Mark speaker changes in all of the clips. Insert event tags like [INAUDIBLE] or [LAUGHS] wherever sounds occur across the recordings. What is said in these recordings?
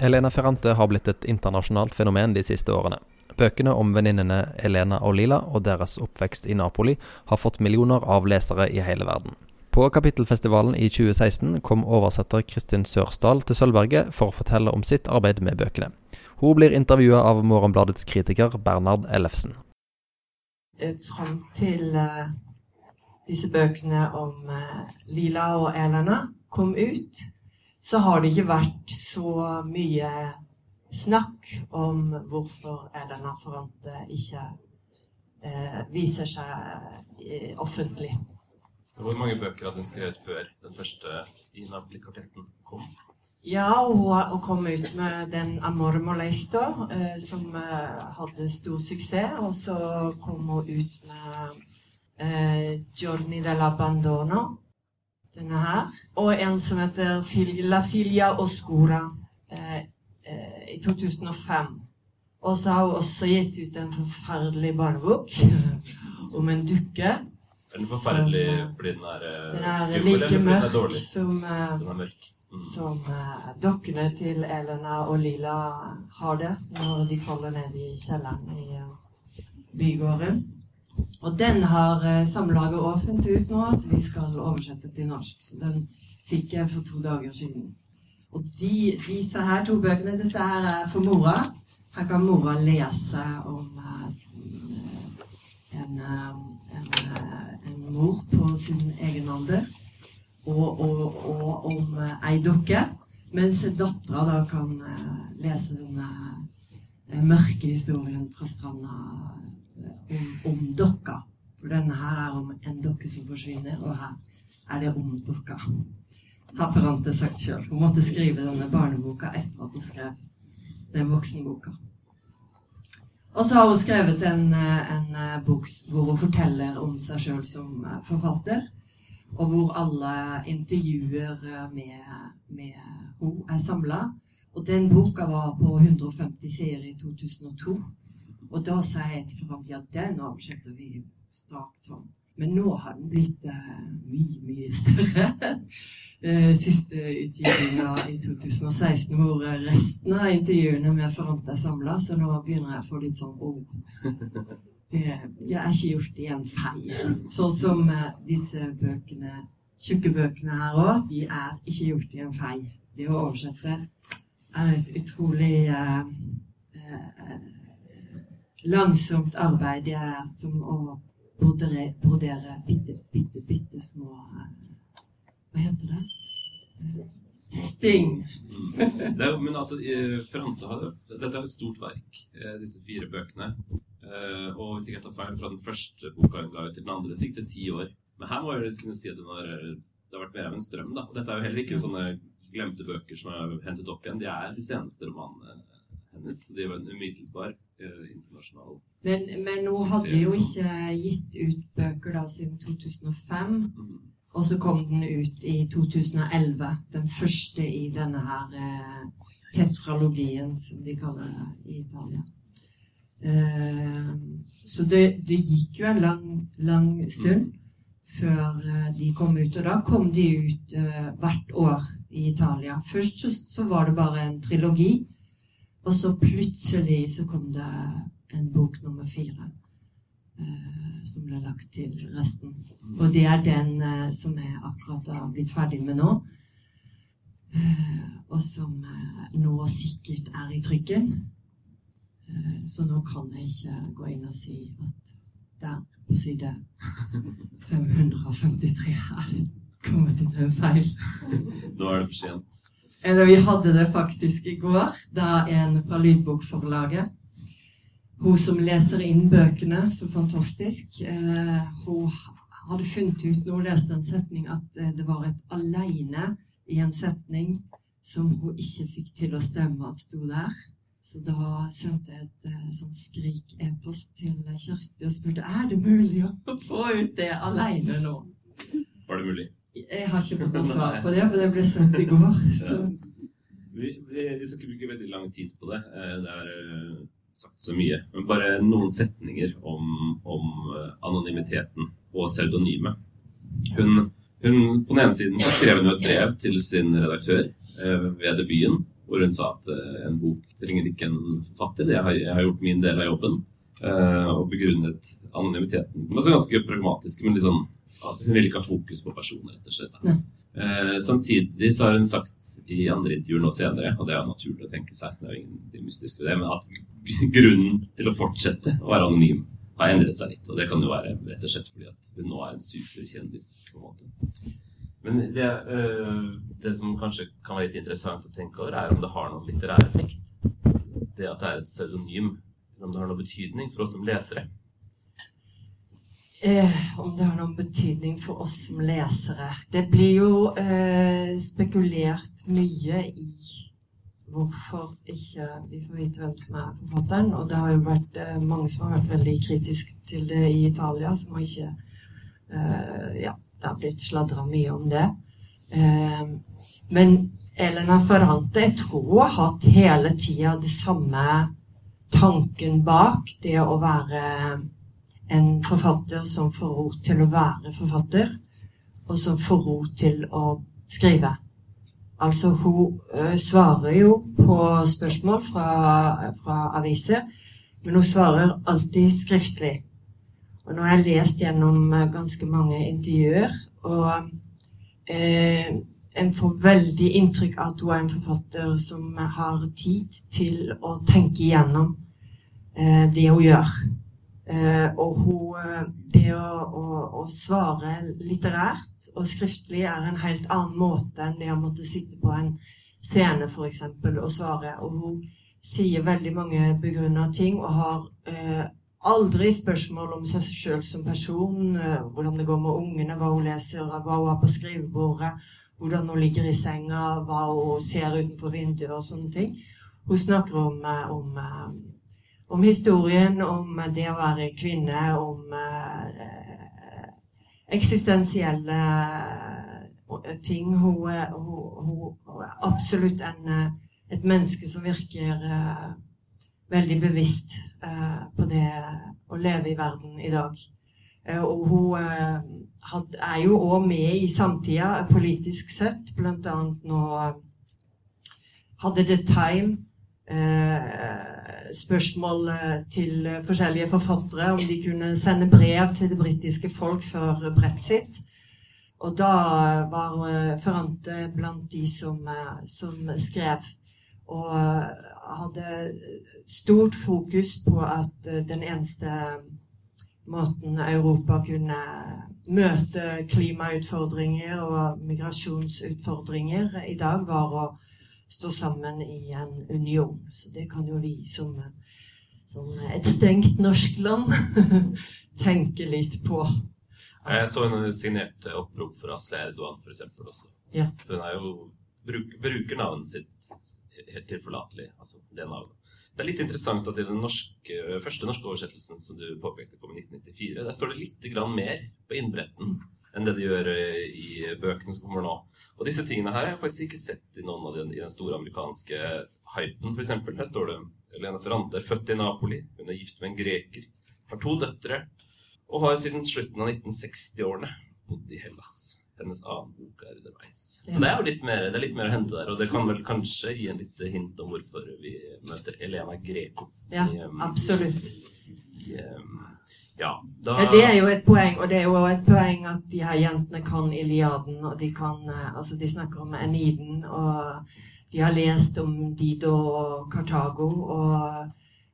Speaker 1: Elena Ferrante har blitt et internasjonalt fenomen de siste årene. Bøkene om venninnene Elena og Lila og deres oppvekst i Napoli har fått millioner av lesere i hele verden. På Kapittelfestivalen i 2016 kom oversetter Kristin Sørsdal til Sølvberget for å fortelle om sitt arbeid med bøkene. Hun blir intervjua av Morgenbladets kritiker Bernhard Ellefsen.
Speaker 2: Fram til eh, disse bøkene om eh, Lila og Elena kom ut, så har det ikke vært så mye snakk om hvorfor Elena Ferrante ikke eh, viser seg eh, offentlig.
Speaker 3: Hvor mange bøker hadde hun skrevet før den første i Napoli-kvartetten kom?
Speaker 2: Ja, hun, hun kom ut med den 'Amor Molesto', eh, som eh, hadde stor suksess. Og så kom hun ut med eh, 'Giorni dell'Abbandono', denne her. Og en som heter 'La Filia Oscura' eh, eh, i 2005. Og så har hun også gitt ut en forferdelig barnebok [LAUGHS] om en dukke.
Speaker 3: Er den forferdelig
Speaker 2: Som, eh,
Speaker 3: fordi den er eh,
Speaker 2: Den er
Speaker 3: skummel,
Speaker 2: like
Speaker 3: fordi den er dårlig?
Speaker 2: som eh,
Speaker 3: Den er mørk. Mm.
Speaker 2: som uh, dokkene til Elena og Lila har det når de faller ned i kjelleren i uh, bygården. Og den har uh, Samlaget også funnet ut nå at vi skal oversette til norsk. Så den fikk jeg for to dager siden. Og de, disse her to bøkene Dette her er for mora. Her kan mora lese om eh, en, eh, en, eh, en mor på sin egen alder og, og, og om eh, ei dukke. Mens dattera da kan eh, lese den eh, mørke historien fra stranda eh, om, om dokka. For denne her er om en dokke som forsvinner, og her er det om dokka. Har Ferrante sagt sjøl. Hun måtte skrive denne barneboka etter at hun skrev den voksenboka. Og så har hun skrevet en, eh, en eh, bok hvor hun forteller om seg sjøl som eh, forfatter og hvor alle intervjuer med, med henne er samla. Og den boka var på 150 sider i 2002. Og da sa jeg til Ferrante at den oversetter vi straks sånn. Men nå har den blitt uh, mye, mye større. [LAUGHS] Eh, Siste utgivinga i 2016, hvor resten av intervjuene med Ferrante er samla. Så nå begynner jeg å få litt sånn oh. [LAUGHS] Jeg er ikke gjort i en feil. Sånn som eh, disse bøkene, tjukke bøkene her òg, de er ikke gjort i en feil. Det å oversette er et utrolig uh, langsomt arbeid. Det er som å brodere, brodere bitte, bitte, bitte små eh, Hva heter det? Sting.
Speaker 3: Mm. Det er, men altså, eh, har jo Dette er et stort verk, eh, disse fire bøkene. Og hvis ikke jeg tar feil, fra den første boka hun ga ut til den andre, så gikk det ti år. Men her må jeg kunne si at har, det har vært mer av en strøm, da. Og dette er jo heller ikke sånne glemte bøker som er hentet opp igjen. De er de seneste romanene hennes. Så de var en umiddelbar internasjonal
Speaker 2: Men, men hun hadde jo ikke gitt ut bøker da siden 2005.
Speaker 3: mm.
Speaker 2: Og så kom den ut i 2011. Den første i denne her eh, tetralogien, som de kaller det i Italia. Eh, så det, det gikk jo en lang, lang stund før eh, de kom ut. Og da kom de ut eh, hvert år i Italia. Først så, så var det bare en trilogi, og så plutselig så kom det en bok nummer fire. eh, som ble lagt til resten. Og det er den eh, som jeg akkurat har blitt ferdig med nå. Eh, og som nå sikkert er i trykken. Så nå kan jeg ikke gå inn og si at der på side 553 er det kommet inn en feil.
Speaker 3: Nå er det for sent.
Speaker 2: Eller vi hadde det faktisk i går, da en fra Lydbokforlaget Hun som leser inn bøkene så fantastisk, eh, hun hadde funnet ut når hun leste en setning, at eh, det var et 'aleine' i en setning som hun ikke fikk til å stemme at sto der. Så da sendte jeg et eh, sånn skrik-e-post til Kjersti og spurte er det mulig å få ut det aleine nå.
Speaker 3: Var det mulig?
Speaker 2: Jeg har ikke fått noe [LAUGHS] svar på det, for det ble sendt i går. [LAUGHS] Så.
Speaker 3: Vi, vi, vi skal ikke bruke veldig lang tid på det. Eh, Det er eh, sagt så mye. Men bare noen setninger om, om eh, anonymiteten og pseudonymet. Hun, hun, på den ene siden så skrev hun jo et brev til sin redaktør ved debuten, hvor hun sa at en bok trenger ikke en forfatter. Det har, jeg har gjort min del av jobben. og begrunnet anonymiteten. Men så ganske pragmatisk, men litt sånn hun vil ikke ha fokus på personer, rett og slett. Eh, samtidig så har hun sagt i andre intervjuer nå senere, og det er naturlig å tenke seg, det er ingenting mystisk ved det, men at grunnen til å fortsette å være anonym har endret seg litt. Og det kan jo være rett og slett fordi at hun nå er en superkjendis, på en måte. Men det, øh, det som kanskje kan være litt interessant å tenke over, er om det har noen litterær effekt. Det at det er et pseudonym. Om det har noen betydning for oss som lesere.
Speaker 2: Eh, om det har noen betydning for oss som lesere. Det blir jo eh, spekulert mye i hvorfor ikke vi får vite hvem som er forfatteren. Og det har jo vært eh, mange som har vært veldig kritiske til det i Italia, som har ikke eh, Ja, det har blitt sladra mye om det. Eh, men Elena Ferrante, jeg tror har hatt hele tida det samme tanken bak det å være en forfatter som får ro til å være forfatter, og som får ro til å skrive. Altså, hun ø, svarer jo på spørsmål fra, fra aviser, men hun svarer alltid skriftlig. Og nå har jeg lest gjennom ganske mange intervjuer, og eh, en får veldig inntrykk av at hun er en forfatter som har tid til å tenke igjennom eh, det hun gjør. Eh, og hun, eh, det å, å, å svare litterært og skriftlig er en helt annen måte enn det å måtte sitte på en scene f.eks. og svare. Og hun sier veldig mange begrunna ting og har eh, aldri spørsmål om seg sjøl som person, eh, hvordan det går med ungene, hva hun leser, hva hun har på skrivebordet, hvordan hun ligger i senga, hva hun ser utenfor vinduet og sånne ting. Hun snakker om, eh, om eh, om historien, om det å være kvinne, om eh, eksistensielle eh, ting. Hun, hun, hun, er absolutt en, eh, et menneske som virker eh, veldig bevisst eh, på det å leve i verden i dag. Eh, og hun eh, er jo òg med i samtida politisk sett, blant annet nå hadde The Time eh, spørsmål eh, til eh, forskjellige forfattere om de kunne sende brev til det britiske folk før brexit. Og da var eh, Ferrante blant de som, som skrev. Og hadde stort fokus på at den eneste måten Europa kunne møte klimautfordringer og migrasjonsutfordringer i dag, var å stå sammen i en union. Så det kan jo vi som, som et stengt norsk land [LAUGHS] tenke litt på.
Speaker 3: Jeg så hun signerte opprop for Asle Erdogan, eksempel, også.
Speaker 2: Ja.
Speaker 3: Så hun jo bruk, bruker navnet sitt helt tilforlatelig. Altså det navnet. Det er litt interessant at i den norske, første norske oversettelsen som du påpekte kom i 1994, der står det litt grann mer på innbretten enn det de gjør eh, i bøkene som kommer nå. Og disse tingene her har jeg faktisk ikke sett i noen av den, i den store amerikanske hypen, eksempel. Her står det Helene Ferrante er født i Napoli. Hun er gift med en greker. Har to døtre. Og har siden slutten av 1960-årene bodd i Hellas. Hennes annen bok er underveis. Så det er jo litt mer, det er litt mer å hente der. Og det kan vel kanskje gi en lite hint om hvorfor vi møter Elena Greco.
Speaker 2: Ja, absolutt.
Speaker 3: I, um, ja, da
Speaker 2: Ja, det er jo et poeng, og det er jo et poeng at de her jentene kan Iliaden, og de kan eh, Altså, de snakker om Eniden, og de har lest om Dido og Kartago, og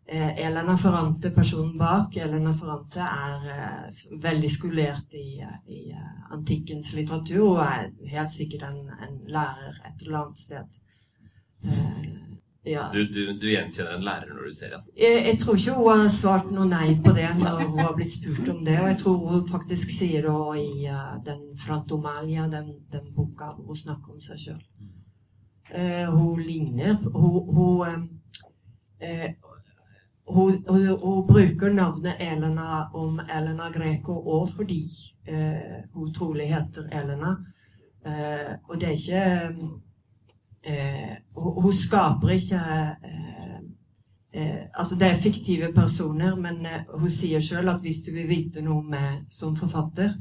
Speaker 2: eh, Elena Ferrante, personen bak, Elena Ferrante er eh, veldig skolert i, i antikkens litteratur, og er helt sikkert en, en lærer et eller annet sted. Eh, ja.
Speaker 3: du, du, du gjenkjenner en lærer når du ser henne.
Speaker 2: Jeg, jeg tror ikke hun har svart noe nei på det når hun har blitt spurt om det. Og jeg tror hun faktisk sier det i uh, den Frantomalia, den, den boka hvor hun snakker om seg sjøl. hun ligner Hun, hun, uh, eh, hun, hun, bruker navnet Elena om Elena Greco òg fordi eh, hun trolig heter Elena. Eh, og det er ikke eh, hun, hun skaper ikke eh, eh, Altså, det er fiktive personer, men eh, hun sier sjøl at hvis du vil vite noe med som forfatter,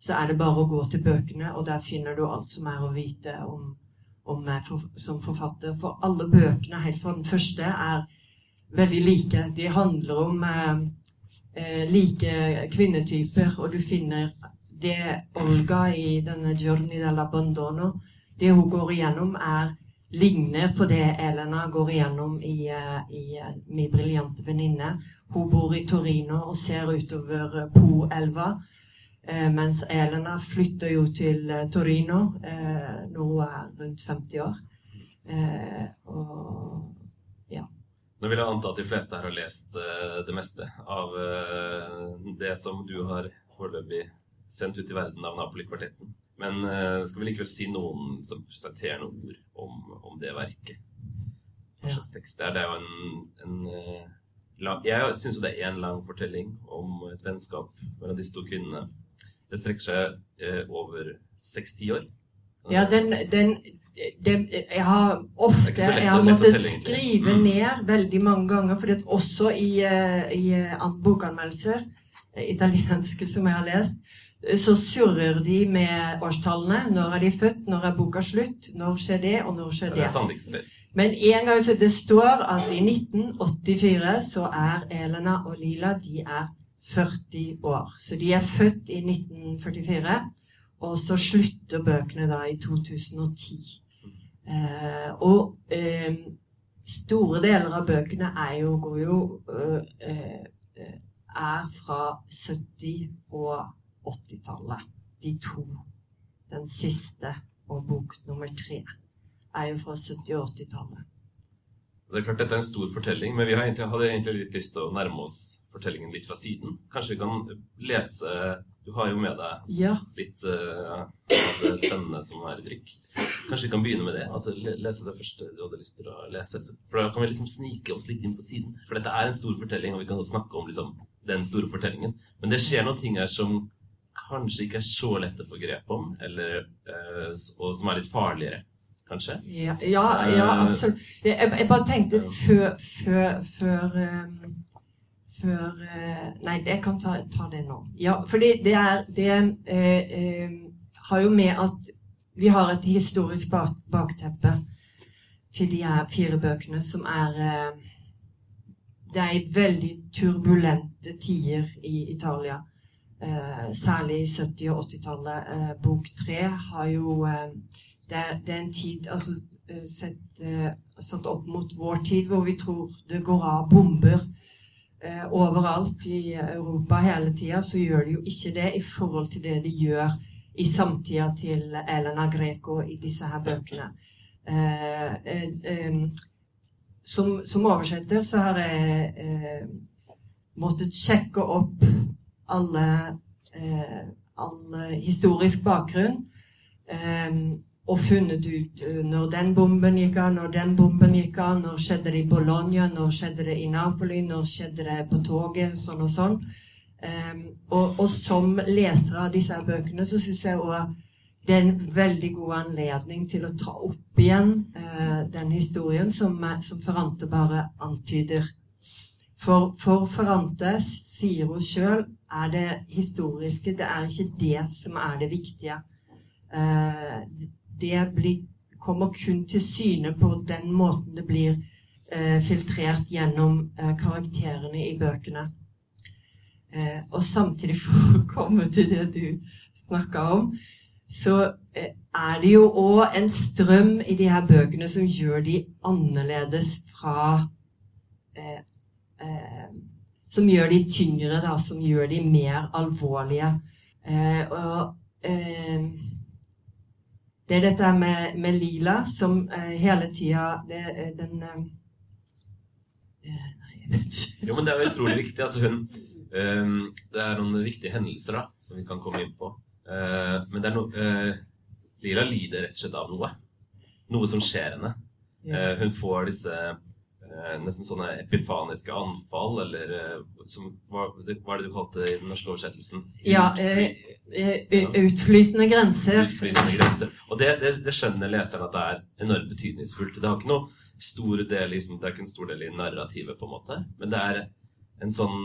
Speaker 2: så er det bare å gå til bøkene, og der finner du alt som er å vite om, om meg for, som forfatter. For alle bøkene, helt fra den første, er veldig like. De handler om eh, eh, like kvinnetyper, og du finner det Olga i denne 'Journey dell'Abbandono' Det hun går igjennom, er ligner på det Elena går igjennom i, eh, i eh, Min briljante venninne. Hun bor i Torino og ser utover Po-elva. Eh, mens Elena flytter jo til Torino når hun er rundt 50 år. Og ja.
Speaker 3: Nå vil jeg anta at de fleste her har lest det meste av det som du har foreløpig sendt ut i verden av Napoli-kvartetten. Men eh, skal vi likevel si noen som presenterer noen ord om, om det verket? Hva
Speaker 2: Ja.
Speaker 3: slags tekst det er? Det er jo en, en eh, lang, Jeg syns jo det er én lang fortelling om et vennskap mellom disse to kvinnene. Det strekker seg eh, over seks-ti år.
Speaker 2: Ja, den, den, det, Jeg har ofte
Speaker 3: lett
Speaker 2: jeg har måttet skrive
Speaker 3: Mm.
Speaker 2: ned veldig mange ganger, fordi også i, i bokanmeldelser, italienske som jeg har lest, så surrer de med årstallene. Når er de født? Når er boka slutt? Når skjer det, og når skjer
Speaker 3: Det
Speaker 2: det? Men en gang så det står at i 1984 så er Elena og Lila de er 40 år. Så de er født i 1944, og så slutter bøkene da i 2010. Eh, og eh, store deler av bøkene er jo, går jo eh, eh, er fra 70- og 80-tallet. De to. Den siste og bok nummer tre er jo fra 70- og 80-tallet.
Speaker 3: Det er klart Dette er en stor fortelling, men vi har egentlig, hadde egentlig litt lyst til å nærme oss fortellingen litt fra siden. Kanskje vi kan lese Du har jo med deg
Speaker 2: Ja.
Speaker 3: litt uh, av det spennende som er i trykk. Kanskje vi kan begynne med det? Altså Lese det første du hadde lyst til å lese. For da kan vi liksom snike oss litt inn på siden. For dette er en stor fortelling, og vi kan snakke om liksom den store fortellingen. Men det skjer noen ting her som kanskje ikke er så lett å få grep om, eller, eh, og som er litt farligere, kanskje.
Speaker 2: Ja, ja, ja
Speaker 3: Eh,
Speaker 2: absolutt. Jeg, jeg bare tenkte før Før, før, før eh, Nei, jeg kan ta, ta det nå. Ja, fordi det er Det eh, eh, har jo med at vi har et historisk bak, bakteppe til de her fire bøkene, som er eh, Det er veldig turbulente tider i Italia. Eh, særlig 70- og 80-tallet. Eh, bok tre har jo eh, det er, det er en tid altså, eh, sett, eh, satt opp mot vår tid, hvor vi tror det går av bomber overalt i Europa hele tida, så gjør det jo ikke det i forhold til det de gjør i samtida til Elena Greco i disse her bøkene. Som, som oversetter så har jeg måttet sjekke opp alle, eh, all historisk bakgrunn. eh, og funnet ut eh, når den bomben gikk av, når den bomben gikk av, når skjedde det i Bologna, når skjedde det i Napoli, når skjedde det på toget, sånn og sånn. Em, og, og som leser av disse bøkene, så syns jeg òg det er en veldig god anledning til å ta opp igjen eh, den historien som, eh, som Ferrante bare antyder. For, for Ferrante, sier hun sjøl, er det historiske, det er ikke det som er det viktige. Eh, det blir, kommer kun til syne på den måten det blir eh, filtrert gjennom eh, karakterene i bøkene. Og samtidig, [LAUGHS] for å komme til det du snakka om, så er det jo òg en strøm i de her bøkene som gjør de annerledes fra eh, eh, Som gjør de tyngre, da, som gjør de mer alvorlige. Eh, og eh, det er dette med, med Lila som eh, hele tida det, er den eh, eh, Nei, jeg vet ikke.
Speaker 3: Jo, men det er jo utrolig viktig. Altså, hun, ehm, det er noen viktige hendelser da, som vi kan komme inn på. Eh, men det er noe eh, Lila lider rett og slett av noe. Noe som skjer henne. Eh, hun får disse eh, nesten sånne epifaniske anfall, eller eh, som, hva, hva er det du kalte det i den norske oversettelsen?
Speaker 2: Ja,
Speaker 3: Utfly-
Speaker 2: ja. eh, utflytende grenser.
Speaker 3: utflytende grenser. Og det, det, det skjønner leseren at det er enormt betydningsfullt. Det har ikke noe stor del liksom, Det er ikke en stor del i narrativet, på en måte, men det er en sånn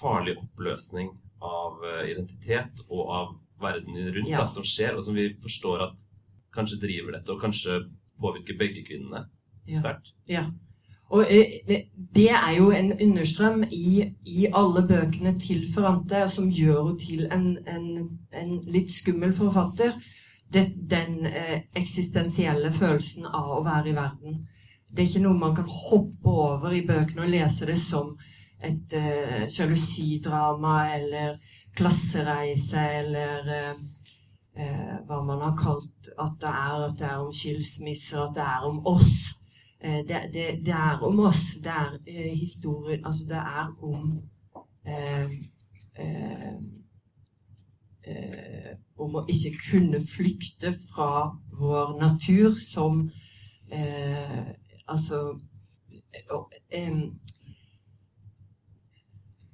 Speaker 3: farlig oppløsning av eh, identitet og av verden rundt
Speaker 2: Ja.
Speaker 3: da, som skjer, og som vi forstår at kanskje driver dette, og kanskje påvirker begge kvinnene
Speaker 2: Ja. Ja. Og eh, det er jo en understrøm i, i alle bøkene til Ferrante, som gjør henne til en, en, en litt skummel forfatter. Det, den eh, eksistensielle følelsen av å være i verden. Det er ikke noe man kan hoppe over i bøkene og lese det som et eh, sjalusidrama eller klassereise eller eh, eh, hva man har kalt at det er. At det er om skilsmisser, at det er om oss. Eh, det, det, det er om oss. Det er eh, historien Altså, det er om eh, eh, eh, Om å ikke kunne flykte fra vår natur som eh, Altså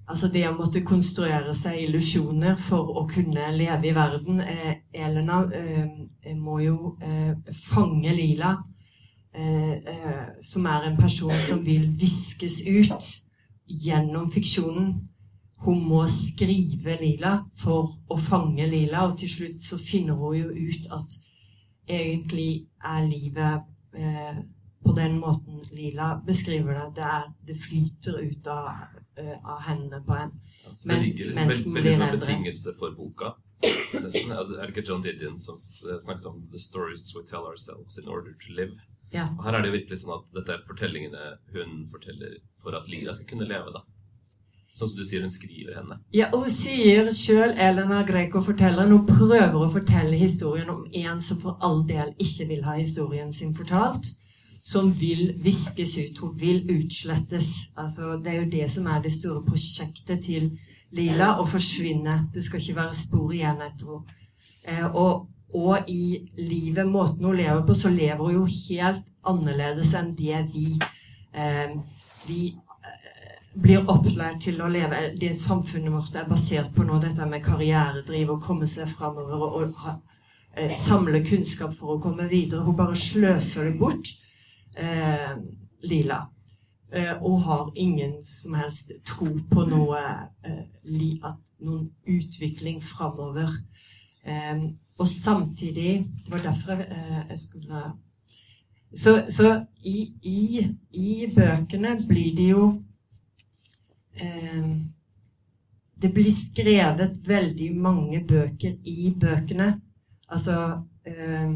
Speaker 2: Altså det å måtte konstruere seg illusjoner for å kunne leve i verden. Elena må jo fange Lila, som er en person som vil viskes ut gjennom fiksjonen. Hun må skrive Lila for å fange Lila, og til slutt så finner hun jo ut at egentlig er livet eh, på den måten Lila beskriver det. Det, er, det flyter ut av, uh, av hendene på en.
Speaker 3: Ja,
Speaker 2: Men
Speaker 3: det ligger liksom
Speaker 2: mens
Speaker 3: veldig som en
Speaker 2: eldre.
Speaker 3: betingelse for boka. Nesten. Altså, er det ikke John Didion som snakket om 'the stories we tell ourselves in order to live'?
Speaker 2: Ja.
Speaker 3: Og her er det jo virkelig sånn at dette er fortellingene hun forteller for at Lila skal kunne leve, da. Sånn som du sier, hun skriver henne.
Speaker 2: Ja, og hun sier sjøl, Elena Greco forteller, hun prøver å fortelle historien om en som for all del ikke vil ha historien sin fortalt. Som vil viskes ut. Hun vil utslettes. Altså, det er jo det som er det store prosjektet til Lila, å forsvinne. Det skal ikke være spor igjen etter henne. Eh, og, og i livet, måten hun lever på, så lever hun jo helt annerledes enn det vi eh, vi blir opplært til å leve Det samfunnet vårt er basert på nå, dette med karrieredriv og komme seg framover og, og ha, eh, samle kunnskap for å komme videre. Hun bare sløser det bort, eh, Lila. Eh, og har ingen som helst tro på noe eh, noen utvikling framover. Eh, og samtidig Det var derfor eh, jeg skulle Så, så i, i, i bøkene blir det jo eh, Det blir skrevet veldig mange bøker i bøkene. Altså eh,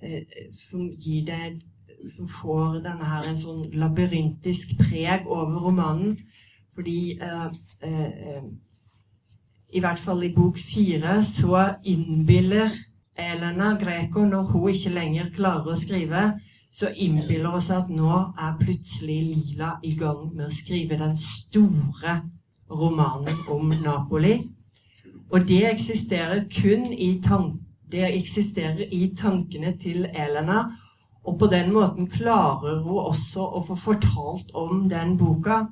Speaker 2: eh, Som gir deg et Som får denne her en sånn labyrintisk preg over romanen. Fordi eh, eh, I hvert fall i bok fire så innbiller Elena Greco, når hun ikke lenger klarer å skrive, så innbiller hun seg at nå er plutselig Lila i gang med å skrive den store romanen om Napoli. Og det eksisterer kun i, tank det eksisterer i tankene til Elena. Og på den måten klarer hun også å få fortalt om den boka,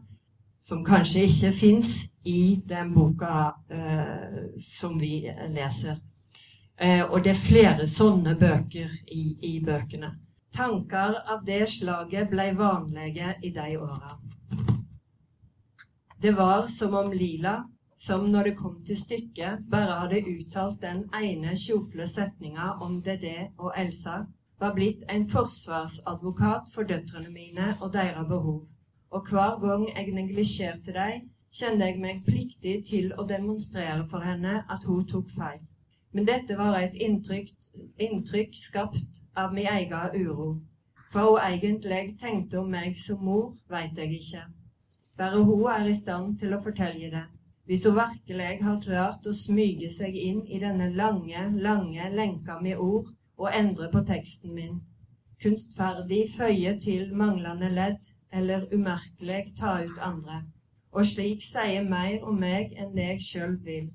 Speaker 2: som kanskje ikke fins i den boka eh, som vi leser. Eh, og det er flere sånne bøker i, i bøkene. Tanker av det slaget blei vanlige i de åra. Det var som om Lila, som når det kom til stykket, bare hadde uttalt den ene tjofle setninga om Dedé og Elsa, var blitt en forsvarsadvokat for døtrene mine og deres behov. Og hver gang jeg neglisjerte dem, kjente jeg meg pliktig til å demonstrere for henne at hun tok feil. Men dette var et inntrykk, inntrykk skapt av min egen uro. Hva hun egentlig tenkte om meg som mor, veit jeg ikke. Bare hun er i stand til å fortelle det. Hvis hun virkelig har klart å smyge seg inn i denne lange, lange lenka med ord og endre på teksten min. Kunstferdig føye til manglende ledd, eller umerkelig ta ut andre. Og slik sier mer om meg enn det jeg sjøl vil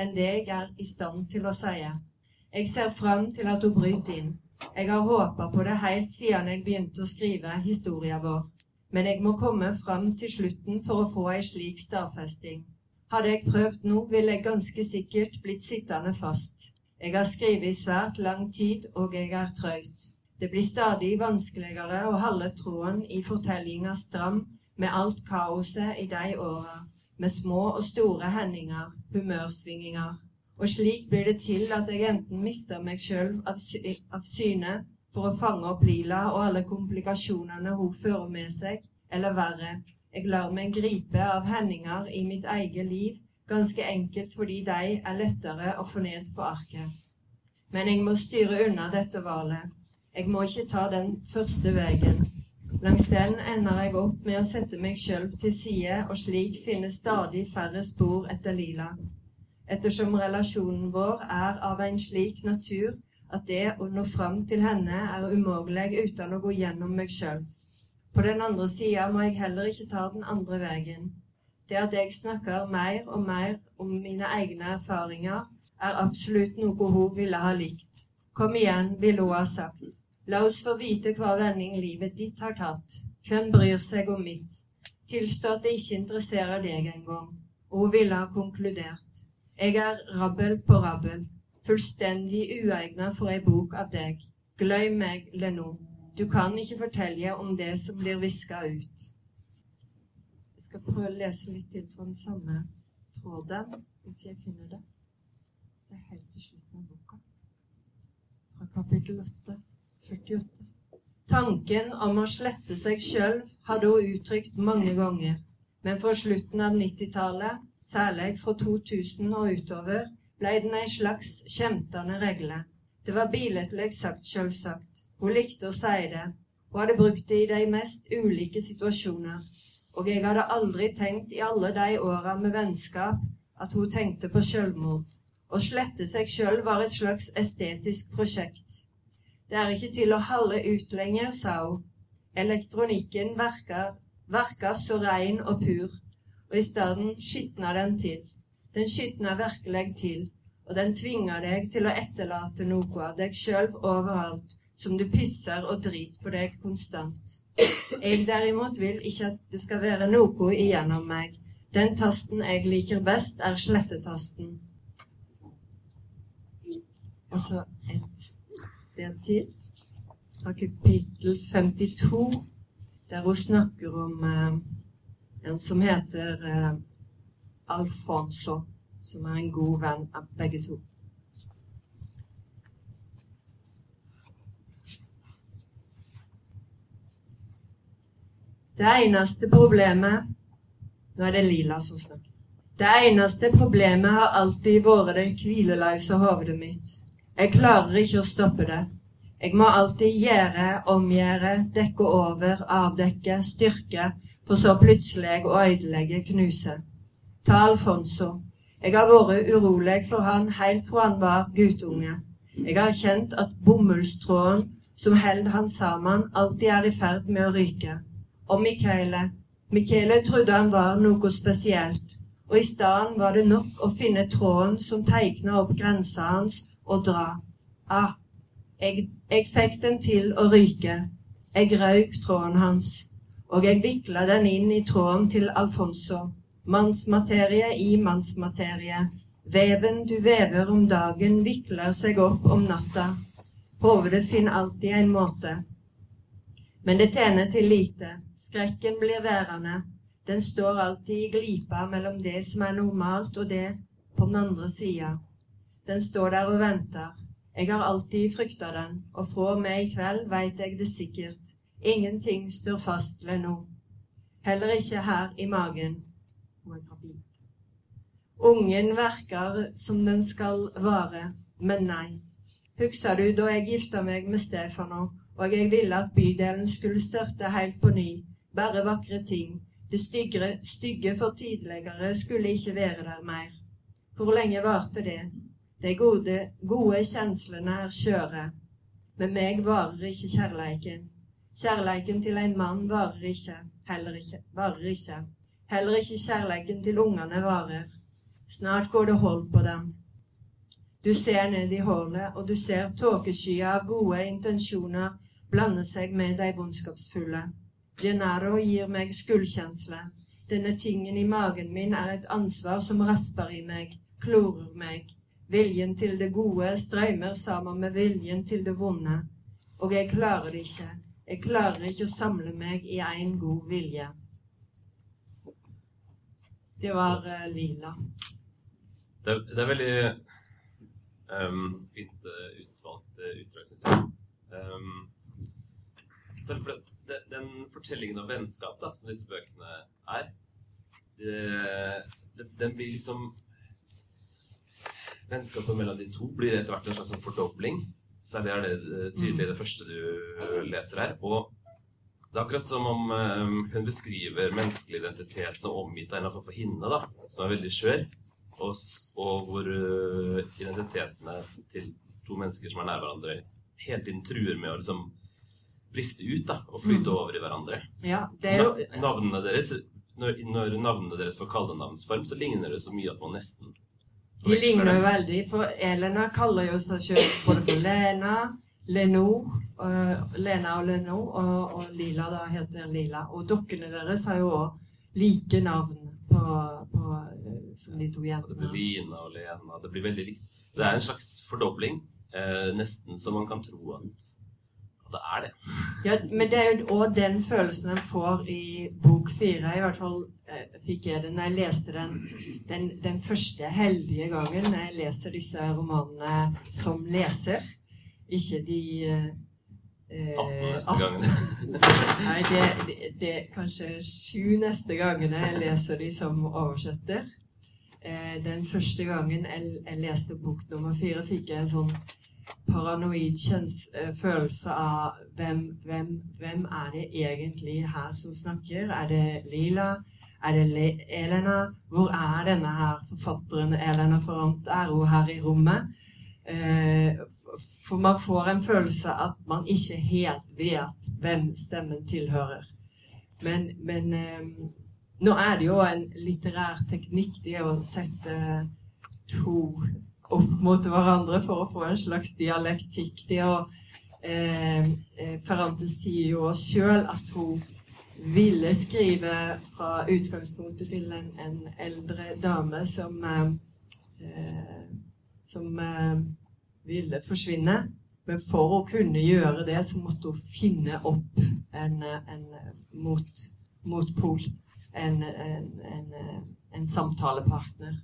Speaker 2: enn det jeg er i stand til å si. Jeg ser fram til at hun bryter inn. Jeg har håpa på det helt siden jeg begynte å skrive historien vår. Men jeg må komme fram til slutten for å få ei slik stadfesting. Hadde jeg prøvd nå, ville jeg ganske sikkert blitt sittende fast. Jeg har skrevet i svært lang tid, og jeg er trøyt. Det blir stadig vanskeligere å holde tråden i fortellinga stram med alt kaoset i de åra med små og store hendinger, humørsvinginger. Og slik blir det til at jeg enten mister meg sjøl av, sy av syne, for å fange opp Lila og alle komplikasjonene hun fører med seg, eller verre, jeg lar meg gripe av hendinger i mitt eget liv, ganske enkelt fordi de er lettere å få ned på arket. Men jeg må styre unna dette valet. Jeg må ikke ta den første veien. Langs den ender jeg opp med å sette meg sjøl til side, og slik finne stadig færre spor etter Lila. Ettersom relasjonen vår er av en slik natur at det å nå fram til henne er umulig uten å gå gjennom meg sjøl. På den andre sida må jeg heller ikke ta den andre veien. Det at jeg snakker mer og mer om mine egne erfaringer, er absolutt noe hun ville ha likt. Kom igjen, ville hun ha sagt. La oss få vite hva vending livet ditt har tatt. Hvem bryr seg om mitt? Tilstå at det ikke interesserer deg engang. Og hun ville ha konkludert. Jeg er rabbel på rabbel fullstendig uegnet for ei bok av deg. Gløym meg, Leno. Du kan ikke fortelle om det som blir viska ut. Jeg skal prøve å lese litt til fra den samme tråden, hvis jeg finner det. Det er helt til slutten av boka. Kapittel 8, 48. Tanken om å slette seg sjøl hadde hun uttrykt mange ganger, men fra slutten av 90-tallet, særlig fra 2000 og utover, ble den ei slags skjemtende regle. Det var billedlig sagt, sjølsagt. Hun likte å si det. Hun hadde brukt det i de mest ulike situasjoner. Og jeg hadde aldri tenkt i alle de åra med vennskap at hun tenkte på sjølmord. Å slette seg sjøl var et slags estetisk prosjekt. Det er ikke til å halde ut lenger, sa hun. Elektronikken verka så rein og pur, og i stedet skitna den til. Den skitna virkelig til, og den tvinga deg til å etterlate noe av deg sjøl overalt, som du pisser og driter på deg konstant. Jeg derimot vil ikke at det skal være noe igjennom meg. Den tasten jeg liker best, er slettetasten. Og så et sted til, fra kapittel 52, der hun snakker om eh, en som heter eh, Alfonso, som er en god venn av begge to. Det eneste problemet Nå er det Lila som snakker. Det eneste problemet har alltid vært det hvileløse hodet mitt. Jeg klarer ikke å stoppe det. Jeg må alltid gjøre, omgjøre, dekke over, avdekke, styrke, for så plutselig å ødelegge, knuse ta Alfonso. Jeg har vært urolig for han helt fra han var guttunge. Jeg har kjent at bomullstråden som holder han sammen, alltid er i ferd med å ryke. Og Michele. Michele trodde han var noe spesielt, og i stedet var det nok å finne tråden som tegna opp grensa hans, og dra. Ah, jeg, jeg fikk den til å ryke. Jeg røyk tråden hans, og jeg vikla den inn i tråden til Alfonso. Mannsmaterie i mannsmaterie. Veven du vever om dagen, vikler seg opp om natta. Hovedet finner alltid en måte. Men det tjener til lite. Skrekken blir værende. Den står alltid i glipa mellom det som er normalt, og det på den andre sida. Den står der og venter. Jeg har alltid frykta den, og fra og med i kveld veit jeg det sikkert. Ingenting står fast ved nå. Heller ikke her i magen. Ungen verker som den skal vare, men nei. Husker du da jeg gifta meg med Stefano, og jeg ville at bydelen skulle starte helt på ny, bare vakre ting. Det stygge, stygge for tidligere skulle ikke være der mer. Hvor lenge varte det? De gode, gode kjenslene er skjøre. Med meg varer ikke kjærleiken. Kjærleiken til en mann varer ikke, heller ikke, varer ikke. Heller ikke kjærleiken til ungene varer. Snart går det hold på dem. Du ser ned i hullet, og du ser tåkeskyer av gode intensjoner blande seg med de vondskapsfulle. Gennaro gir meg skuldkjensle. Denne tingen i magen min er et ansvar som rasper i meg, klorer meg. Viljen til det gode strømmer sammen med viljen til det vonde. Og jeg klarer det ikke. Jeg klarer ikke å samle meg i én god vilje. Det var uh, lila.
Speaker 3: Det, det, er veldig um, fint uh, utvalgt uh, utdrag, syns jeg. Um, selv for det, den fortellingen om vennskap da, som disse bøkene er, det, det, den blir liksom Vennskapet mellom de to blir etter hvert en slags sånn fordobling. Særlig er det eh, tydelig det første du leser her. Og det er akkurat som om eh, hun beskriver menneskelig identitet som omgitt av en form for hinne, da, som er veldig skjør, og, og hvor eh, identitetene til to mennesker som er nær hverandre, hele tiden truer med å liksom briste ut da, og flyte over i hverandre.
Speaker 2: Ja, det er jo
Speaker 3: Navnene deres når, når navnene deres får kallenavnsform, så ligner det så mye at man nesten
Speaker 2: De ligner jo veldig, for Elena kaller jo seg selv både for Lena, Leno, uh, Lena og Leno, og, og Lila da heter Lila. Og dokkene deres har jo òg like navn på, på, som de to jentene.
Speaker 3: Lina og Lena. Det blir veldig likt. Det er en slags fordobling. uh, nesten så man kan tro at, det er det.
Speaker 2: Ja, men det er jo òg den følelsen en får i bok fire. I hvert fall fikk jeg det når jeg leste den, den, den første heldige gangen når jeg leser disse romanene som leser. Ikke de eh,
Speaker 3: 18 neste
Speaker 2: 18
Speaker 3: gangen. [LAUGHS]
Speaker 2: Nei, det, det, det er kanskje sju neste gangene jeg leser de som oversetter. Eh, den første gangen jeg, jeg leste bok nummer fire, fikk jeg en sånn paranoid kjens, eh, følelse av hvem, hvem, hvem er det egentlig her som snakker? Er det Lila? Er det Elena? Hvor er denne her forfatteren Elena Forant? Er hun her i rommet? Eh, for man får en følelse at man ikke helt vet hvem stemmen tilhører. Men, men eh, nå er det jo en litterær teknikk det å sette to opp mot hverandre for å få en slags dialektikk. Det å eh, eh, Ferrante sier jo sjøl at hun ville skrive fra utgangspunktet til en, en eldre dame som eh, som eh, ville forsvinne. Men for å kunne gjøre det, så måtte hun finne opp en, en mot, motpol. En, en samtalepartner.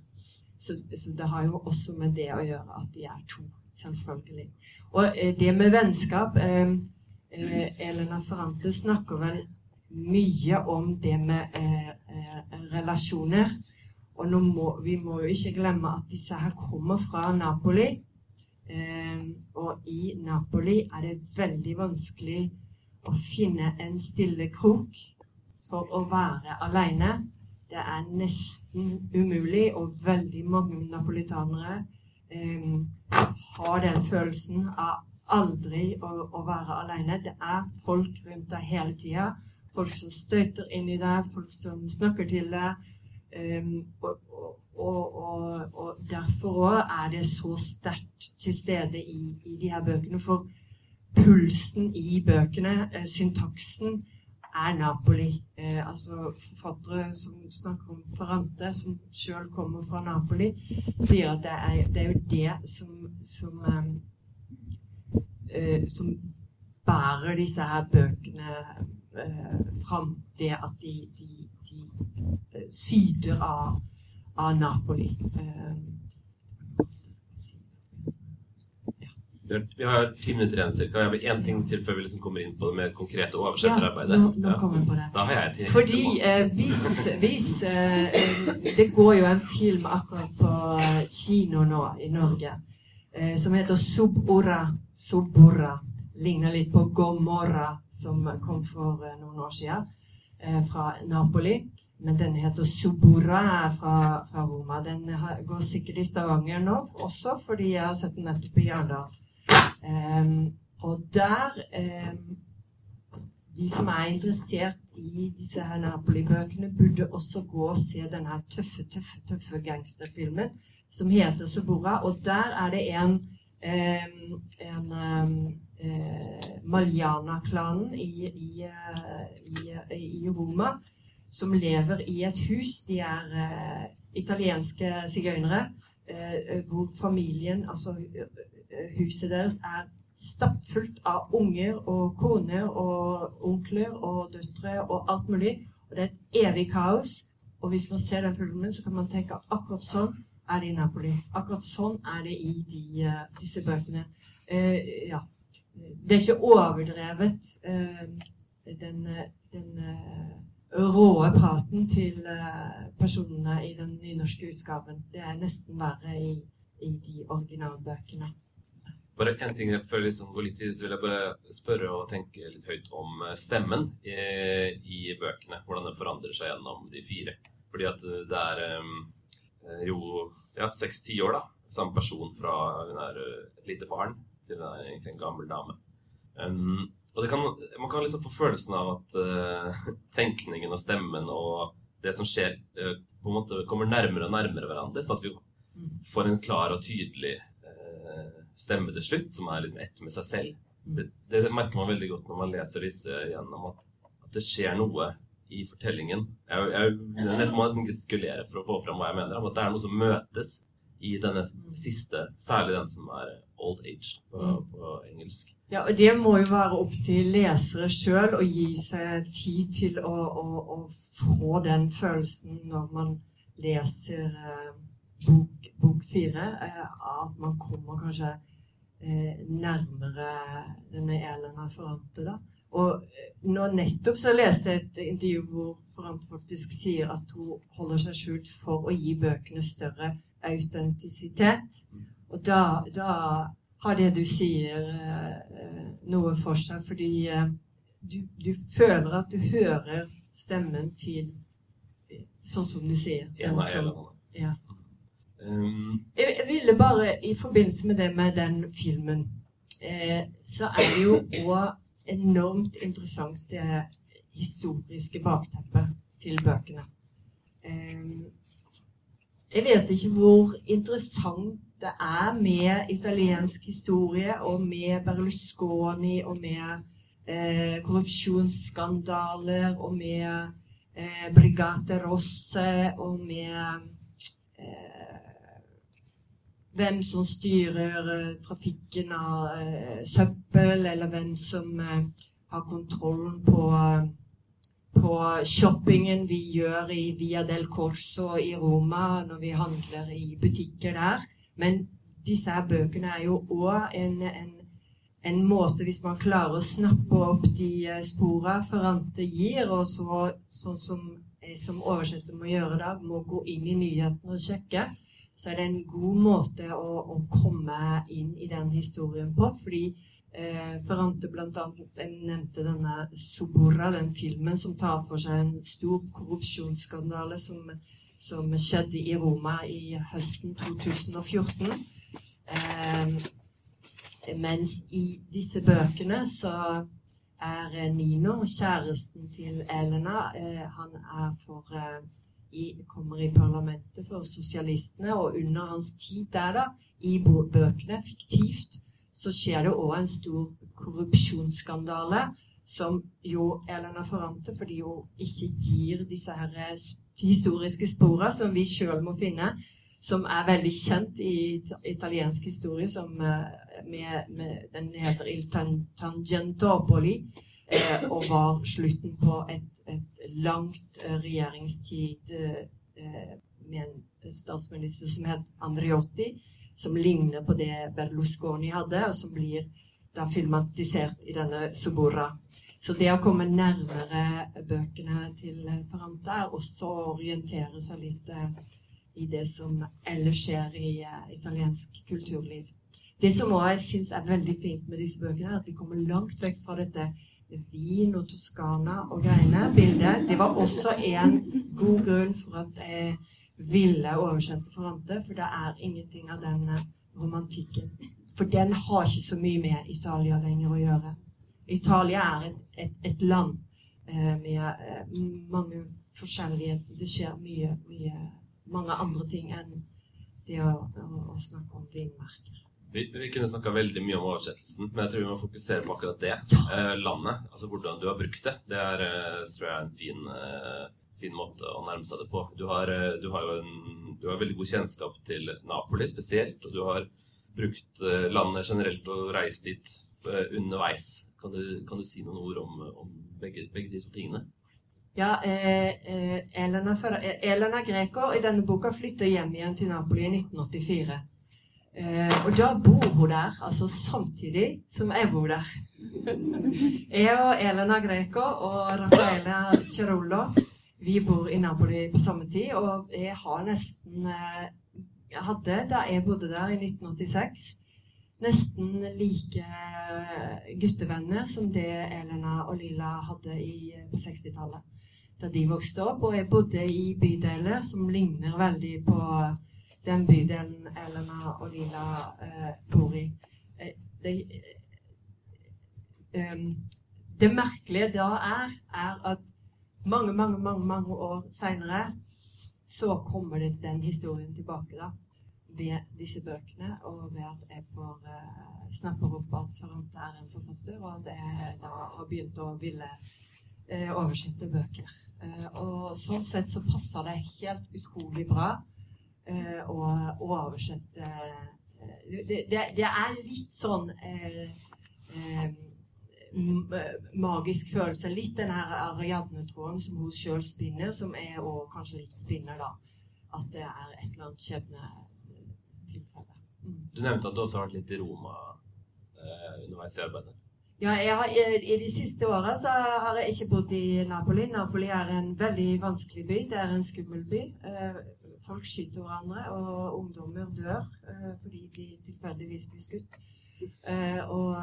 Speaker 2: Så, så det har jo også med det å gjøre at de er to. Selvfølgelig. Og eh, det med vennskap eh, eh, Elena Ferrante snakker vel mye om det med eh, eh, relasjoner. Og må, vi må jo ikke glemme at disse her kommer fra Napoli. Eh, og i Napoli er det veldig vanskelig å finne en stille krok for å være alene. Det er nesten umulig, og veldig mange napolitanere eh, har den følelsen av aldri å, å være alene. Det er folk rundt deg hele tida. Folk som støyter inn i deg, folk som snakker til deg. Um, og, og, og, og, derfor òg er det så sterkt til stede i, i de her bøkene. For pulsen i bøkene, eh, syntaksen, er Napoli. Eh, altså forfattere som snakker om Ferrante, som sjøl kommer fra Napoli, sier at det er, det er jo det som, som, eh, eh, som bærer disse her bøkene fram. Det at de, de, de eh, syder av, av Napoli. Eh,
Speaker 3: Vi har, vi har ti minutter igjen cirka. Jeg vil én ting til før vi liksom kommer inn på det mer konkrete
Speaker 2: ja,
Speaker 3: oversetterarbeidet.
Speaker 2: nå, nå kommer vi på det.
Speaker 3: Da har jeg til
Speaker 2: Fordi eh, hvis, hvis eh, eh, Det går jo en film akkurat på eh, kino nå i Norge eh, som heter Subura. Subura. Ligner litt på Gomorra, som kom for eh, noen år siden eh, fra Napoli. Men den heter Subura er fra, fra Roma. Den går sikkert i Stavanger nå også, fordi jeg har sett den nettopp i Arendal. Um, og der um, de som er interessert i disse her Napoli-bøkene, burde også gå og se denne tøffe, tøffe, tøffe gangsterfilmen som heter Subura. Og der er det en, um, en eh, Maljana-klanen i, i, eh, i, i Roma som lever i et hus. De er eh, italienske sigøynere. Eh, hvor familien, altså eh, huset deres, er stappfullt av unger og koner og onkler og døtre og alt mulig. Og det er et evig kaos. Og hvis man ser den filmen, så kan man tenke at akkurat sånn er det i Napoli. Akkurat sånn er det i de, eh, disse bøkene. Eh, ja. Det er ikke overdrevet, eh, den, den eh, råe praten til eh, personene i den nynorske utgaven. Det er nesten verre i, i de originalbøkene.
Speaker 3: Bare én ting Før vi liksom går litt videre, så vil jeg bare spørre og tenke litt høyt om stemmen i, i bøkene. Hvordan det forandrer seg gjennom de fire. Fordi at det er jo ja, seks-ti år, da. Samme person fra hun er et lite barn til er egentlig en gammel dame. Um, og kan, man kan liksom få følelsen av at uh, [LAUGHS] tenkningen og stemmen og det som skjer, uh, på en måte kommer nærmere og nærmere hverandre. Sånn at vi får en klar og tydelig stemme til slutt, som er liksom ett med seg selv. Det, det, merker man veldig godt når man leser disse gjennom, at, at det skjer noe i fortellingen. Jeg, jeg, jeg må nesten gestikulere for å få fram hva jeg mener, at det er noe som møtes i denne siste, særlig den som er old age på, mm. på engelsk.
Speaker 2: Ja, og det må jo være opp til lesere sjøl å gi seg tid til å, å, å, få den følelsen når man leser eh, bok, bok fire, eh, at man kommer kanskje eh, nærmere denne Elena Ferrante. da. Og nå nettopp så leste jeg et intervju hvor Ferrante faktisk sier at hun holder seg skjult for å gi bøkene større autentisitet. Og da, da har det du sier, eh, noe for seg, fordi eh, du, du, føler at du hører stemmen til sånn som du sier.
Speaker 3: Den som,
Speaker 2: ja. Um, jeg, ville bare, i forbindelse med det med den filmen, eh, så er det jo òg enormt interessant det historiske bakteppet til bøkene. Eh, jeg vet ikke hvor interessant det er med italiensk historie og med Berlusconi og med eh, korrupsjonsskandaler og med eh, Brigate Rosse og med eh, hvem som styrer uh, trafikken av uh, søppel, eller hvem som uh, har kontrollen på, på, shoppingen vi gjør i Via del Corso i Roma når vi handler i butikker der. Men disse her bøkene er jo òg en, en, en, måte, hvis man klarer å snappe opp de spora Ferrante gir, og så, sånn som jeg som oversetter må gjøre da, må gå inn i nyhetene og sjekke så er det en god måte å, å komme inn i den historien på. Fordi eh, Ferrante bl.a. nevnte denne Soborra, den filmen som tar for seg en stor korrupsjonsskandale som, som skjedde i Roma i høsten 2014. Eh, mens i disse bøkene så er Nino, kjæresten til Elena, eh, han er for eh, i, kommer i parlamentet for sosialistene, og under hans tid der, da, i bøkene, fiktivt, så skjer det òg en stor korrupsjonsskandale som jo Elena Ferrante, fordi hun ikke gir disse her eh, historiske sporene som vi sjøl må finne, som er veldig kjent i italiensk historie, som eh, med, med, den heter Il Tangentopoli eh, og var slutten på et, et langt regjeringstid med en statsminister som het Andriotti, som ligner på det Berlusconi hadde, og som blir da filmatisert i denne Suburra. Så det å komme nærmere bøkene til Ferrante er også å orientere seg litt eh, i det som ellers skjer i uh, italiensk kulturliv. Det som også jeg syns er veldig fint med disse bøkene, er at vi kommer langt vekk fra dette vin og Toskana og greiene, bildet. Det var også en god grunn for at jeg ville oversette Ferrante, for det er ingenting av den eh, romantikken. For den har ikke så mye med Italia lenger å gjøre. Italia er et, et, et land eh, med eh, mange forskjellige Det skjer mye, mye mange andre ting enn det å, å, å snakke om vinmerker.
Speaker 3: Vi, vi kunne snakka veldig mye om oversettelsen, men jeg tror vi må fokusere på akkurat det. Eh, landet, altså hvordan du har brukt det. Det er, tror jeg er en fin, eh, fin, måte å nærme seg det på. Du har, eh, du har jo en, du har veldig god kjennskap til Napoli spesielt, og du har brukt eh, landet generelt og reist dit eh, underveis. Kan du, kan du, si noen ord om, om begge, begge, de to tingene?
Speaker 2: Ja, Elena, Elena Greco i denne boka flytter hjem igjen til Napoli i 1984. Eh, og da bor hun der, altså samtidig som jeg bor der. [LAUGHS] jeg og Elena Greco og Raffaele Cerullo vi bor i Napoli på samme tid, og jeg har nesten eh, Jeg hadde, da jeg bodde der i 1986, nesten like guttevenner som det Elena og Lila hadde i, på 60-tallet. Da de vokste opp. Og jeg bodde i bydeler som ligner veldig på den bydelen Elena og Lila eh, bor i. Eh, det, eh, det, merkelige da er, er at mange, mange, mange, mange år seinere så kommer det den historien tilbake, da. Ved disse bøkene, og ved at jeg får uh, snapper opp at Ferrante er en forfatter, og at jeg da har begynt å ville uh, oversette bøker. Uh, og sånn sett så passer det helt utrolig bra uh, å, å, oversette det, det, det, er litt sånn eh, magisk følelse. Litt den her Ariadne-tråden som hun sjøl spinner, som er òg kanskje litt spinner, da. At det er et eller annet skjebnetilfelle.
Speaker 3: Mm. Du nevnte at du også har vært litt i Roma eh, underveis i arbeidet.
Speaker 2: Ja, har, i, i, de siste åra så har jeg ikke bodd i Napoli. Napoli er en veldig vanskelig by. Det er en skummel by. Eh, folk skyter hverandre, og ungdommer dør eh, fordi de tilfeldigvis blir skutt. Uh, og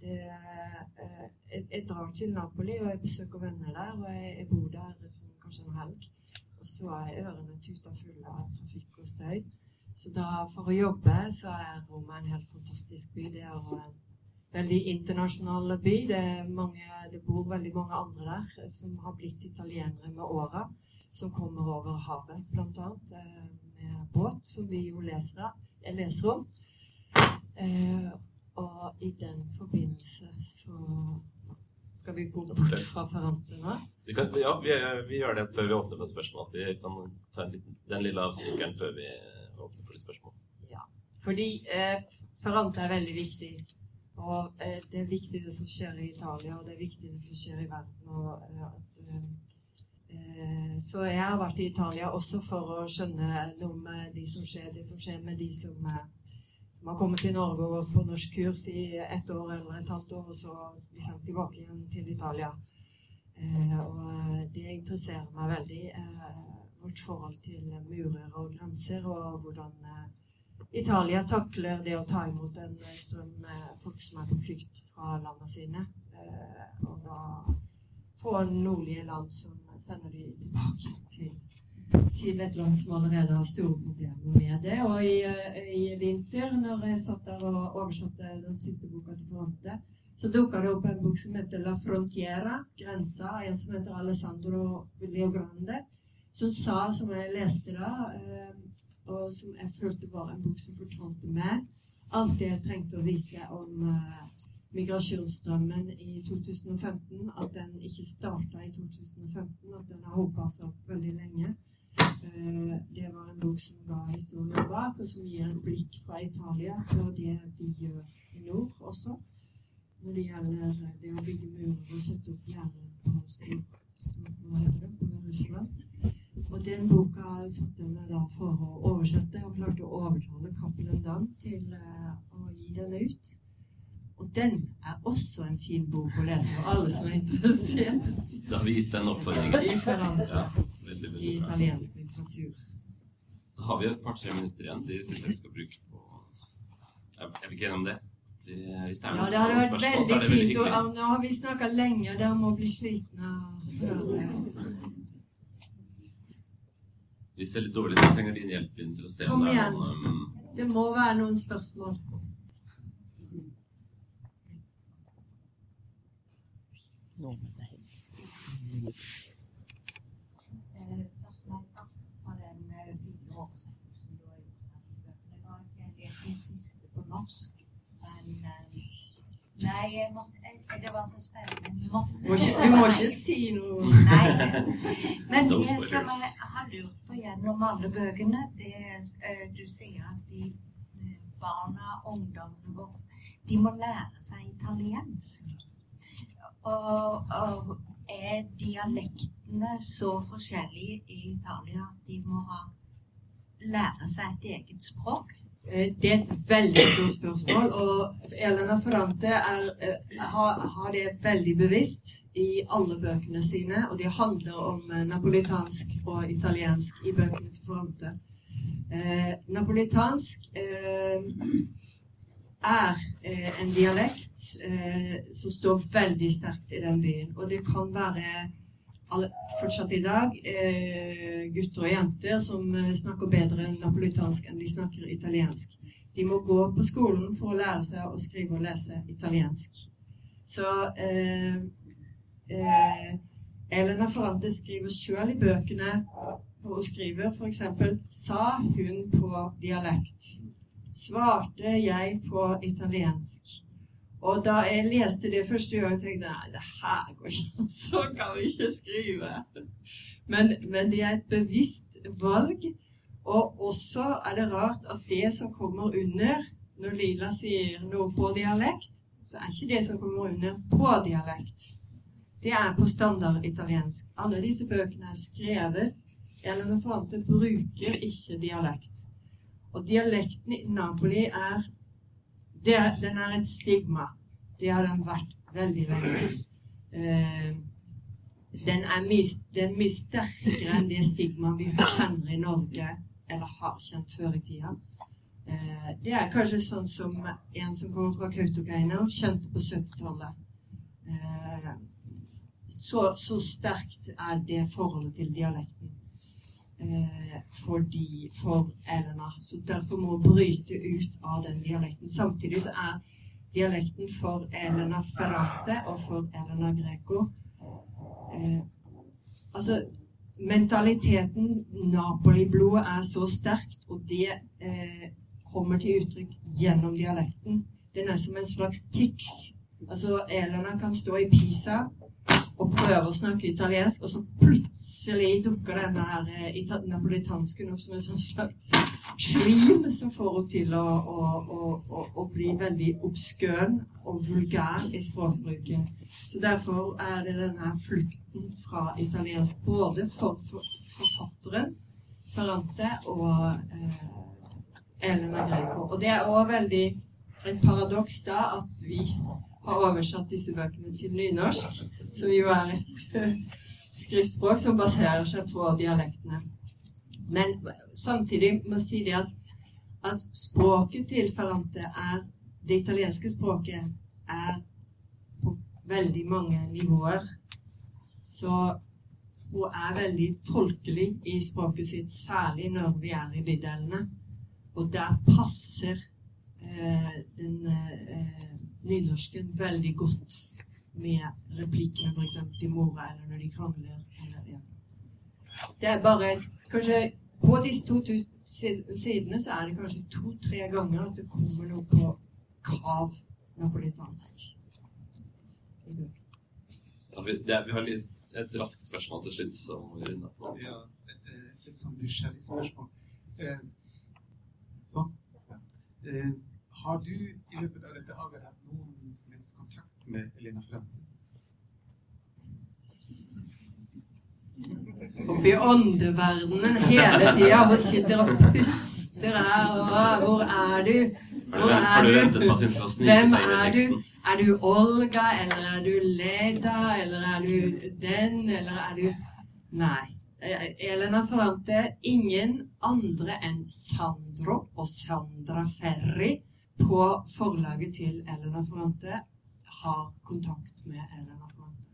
Speaker 2: det, uh, jeg, jeg, drar til Napoli, og jeg besøker venner der. Og jeg, jeg bor der som kanskje en helg. Og så er ørene tuta fulle av trafikk og støy. Så da, for å jobbe, så er Roma en helt fantastisk by. Det er en veldig internasjonal by. Det, mange, det bor veldig mange andre der som har blitt italienere med åra. Som kommer over havet, blant annet, med båt, som vi jo leser, leser om. Og i den forbindelse så skal vi gå bort fra Ferrante nå.
Speaker 3: Kan, ja, vi, vi, gjør det før vi åpner for spørsmål. Vi kan ta liten, den lille avstikkeren før vi åpner for spørsmål.
Speaker 2: Ja, fordi eh, Ferrante er veldig viktig. Og eh, det er viktig det som skjer i Italia, og det er viktig det som skjer i verden. Og, eh, at, eh, eh, så jeg har vært i Italia også for å skjønne noe med de som skjer, det som skjer med de som eh, som har kommet til Norge og gått på norsk kurs i ett år eller et halvt år, og så blir sendt tilbake igjen til Italia. Eh, og det interesserer meg veldig. Eh, vårt forhold til murer og grenser, og hvordan eh, Italia takler det å ta imot en strøm med folk som er på flukt fra landene sine. Eh, og da få nordlige land som sender de tilbake til til et land som allerede har store problemer med det. Og i, eh, i vinter, når jeg satt der og oversatte den siste boka til Fronte, så dukka det opp en bok som heter La Frontiera, grensa, en som heter Alessandro Leogrande, som sa, som jeg leste da, eh, og som jeg følte var en bok som fortalte meg alt det jeg trengte å vite om eh, migrasjonsstrømmen i 2015. At den ikke starta i 2015, at den har hopa seg opp veldig lenge. Eh, det var en bok som ga historien bak, og som gir et blikk fra Italia på det vi gjør i nord også. Når det gjelder det å bygge murer og sette opp gjerder på stor, stor, Russland. Og den boka satte jeg meg da for å oversette, og klarte å overtale Cappelen Dam til uh, å gi den ut. Og den er også en fin bok å lese for alle som er interessert.
Speaker 3: Da har vi gitt den oppfordringen.
Speaker 2: Ja i italiensk litteratur.
Speaker 3: Da har vi et par-tre minutter igjen. De syns jeg vi skal bruke på Jeg vil ikke enig om det. Hvis det er
Speaker 2: ja, det hadde vært veldig, veldig fint. Og, nå har vi snakka lenge, dere må bli slitne.
Speaker 3: Hvis det er litt dårlig, så trenger din hjelp til å se
Speaker 2: Kom igjen. Noen, um... Det må være noen spørsmål. Nå, No.
Speaker 4: Norsk. Men eh, Nei, jeg måtte, jeg, det var så spennende. Måtte,
Speaker 2: må ikke, du må ikke si noe.
Speaker 4: Nei. Men det som jeg har lurt på gjennom alle bøkene, det er uh, Du sier at de barna, ungdommene våre, de må lære seg italiensk. Og, og, er dialektene så forskjellige i Italia at de må ha, lære seg et eget språk?
Speaker 2: Eh, det er et veldig stort spørsmål, og Elena Ferrante er, eh, har, har, det veldig bevisst i alle bøkene sine, og de handler om eh, napolitansk og italiensk i bøkene til Ferrante. Eh, napolitansk eh, er eh, en dialekt som står veldig sterkt i den byen, og det kan være fortsatt i dag eh, gutter og jenter som eh, snakker bedre napolitansk enn de snakker italiensk. De må gå på skolen for å lære seg å skrive og lese italiensk. Så eh, eh, Elena Ferrante skriver sjøl i bøkene og hun skriver f.eks.: Sa hun på dialekt? Svarte jeg på italiensk? Og da jeg leste det første gang, tenkte jeg nei, det her går ikke [LAUGHS] Så kan vi ikke skrive. Men, men, det er et bevisst valg. Og også er det rart at det som kommer under Når Lila sier noe på dialekt, så er ikke det som kommer under på dialekt. Det er på standard italiensk. Alle disse bøkene er skrevet eller noe annet, bruker ikke dialekt. Og dialekten i Napoli er det, den er et stigma. Det har den vært veldig lenge. Uh, den er mye, mye sterkere enn det stigmaet vi kjenner i Norge, eller har kjent før i tida. Uh, det er kanskje sånn som en som kommer fra Kautokeino, kjente på 70-tallet. Uh, så, så, sterkt er det forholdet til dialekten fordi, for Elena. Så derfor må bryte ut av den dialekten. Samtidig så er dialekten for Elena Ferrate og for Elena Greco eh, Altså, mentaliteten, Napoli-blodet, er så sterkt, og det eh, kommer til uttrykk gjennom dialekten. Den er som en slags tics. Altså, Elena kan stå i Pisa og prøver å snakke italiensk, og så plutselig dukker denne her eh, napolitansken opp som en sånn slags slim som får henne til å, å, å, å, bli veldig obskøn og vulgær i språkbruken. Så Derfor er det denne flukten fra italiensk både for, for forfatteren Ferrante og eh, Elena Greco. Og det er òg veldig et paradoks da at vi har oversatt disse bøkene til nynorsk som jo er et [LAUGHS] skriftspråk som baserer seg på dialektene. Men samtidig må jeg si det at, at språket til Ferrante er Det italienske språket er på veldig mange nivåer. Så hun er veldig folkelig i språket sitt, særlig når vi er i bydelene. Og der passer eh, den eh, nynorsken veldig godt med replikkene f.eks. til mora, eller når de krangler. Eller, ja. Det er bare kanskje På disse to sidene så er det kanskje to-tre ganger at det kommer noe på krav napolitansk i.
Speaker 3: Ja, vi, det, vi har litt, et raskt spørsmål til slutt. som vi runder på.
Speaker 5: Ja, eh, litt sånn nysgjerrig spørsmål. Eh, sånn. Eh, har du i løpet av dette arbeidet hatt noen som helst kontakt med Elena Frente.
Speaker 2: Oppe i åndeverdenen hele tida. Hun sitter og puster her. Og, hvor er du?
Speaker 3: Hvor er Har du ventet på at hun skal snike seg inn i teksten?
Speaker 2: Er du Olga, eller er du Leda, eller er du den, eller er du Nei. Elena Ferrante, ingen andre enn Sandro og Sandra Ferri på forlaget til Elena Ferrante har kontakt med LR-informanter.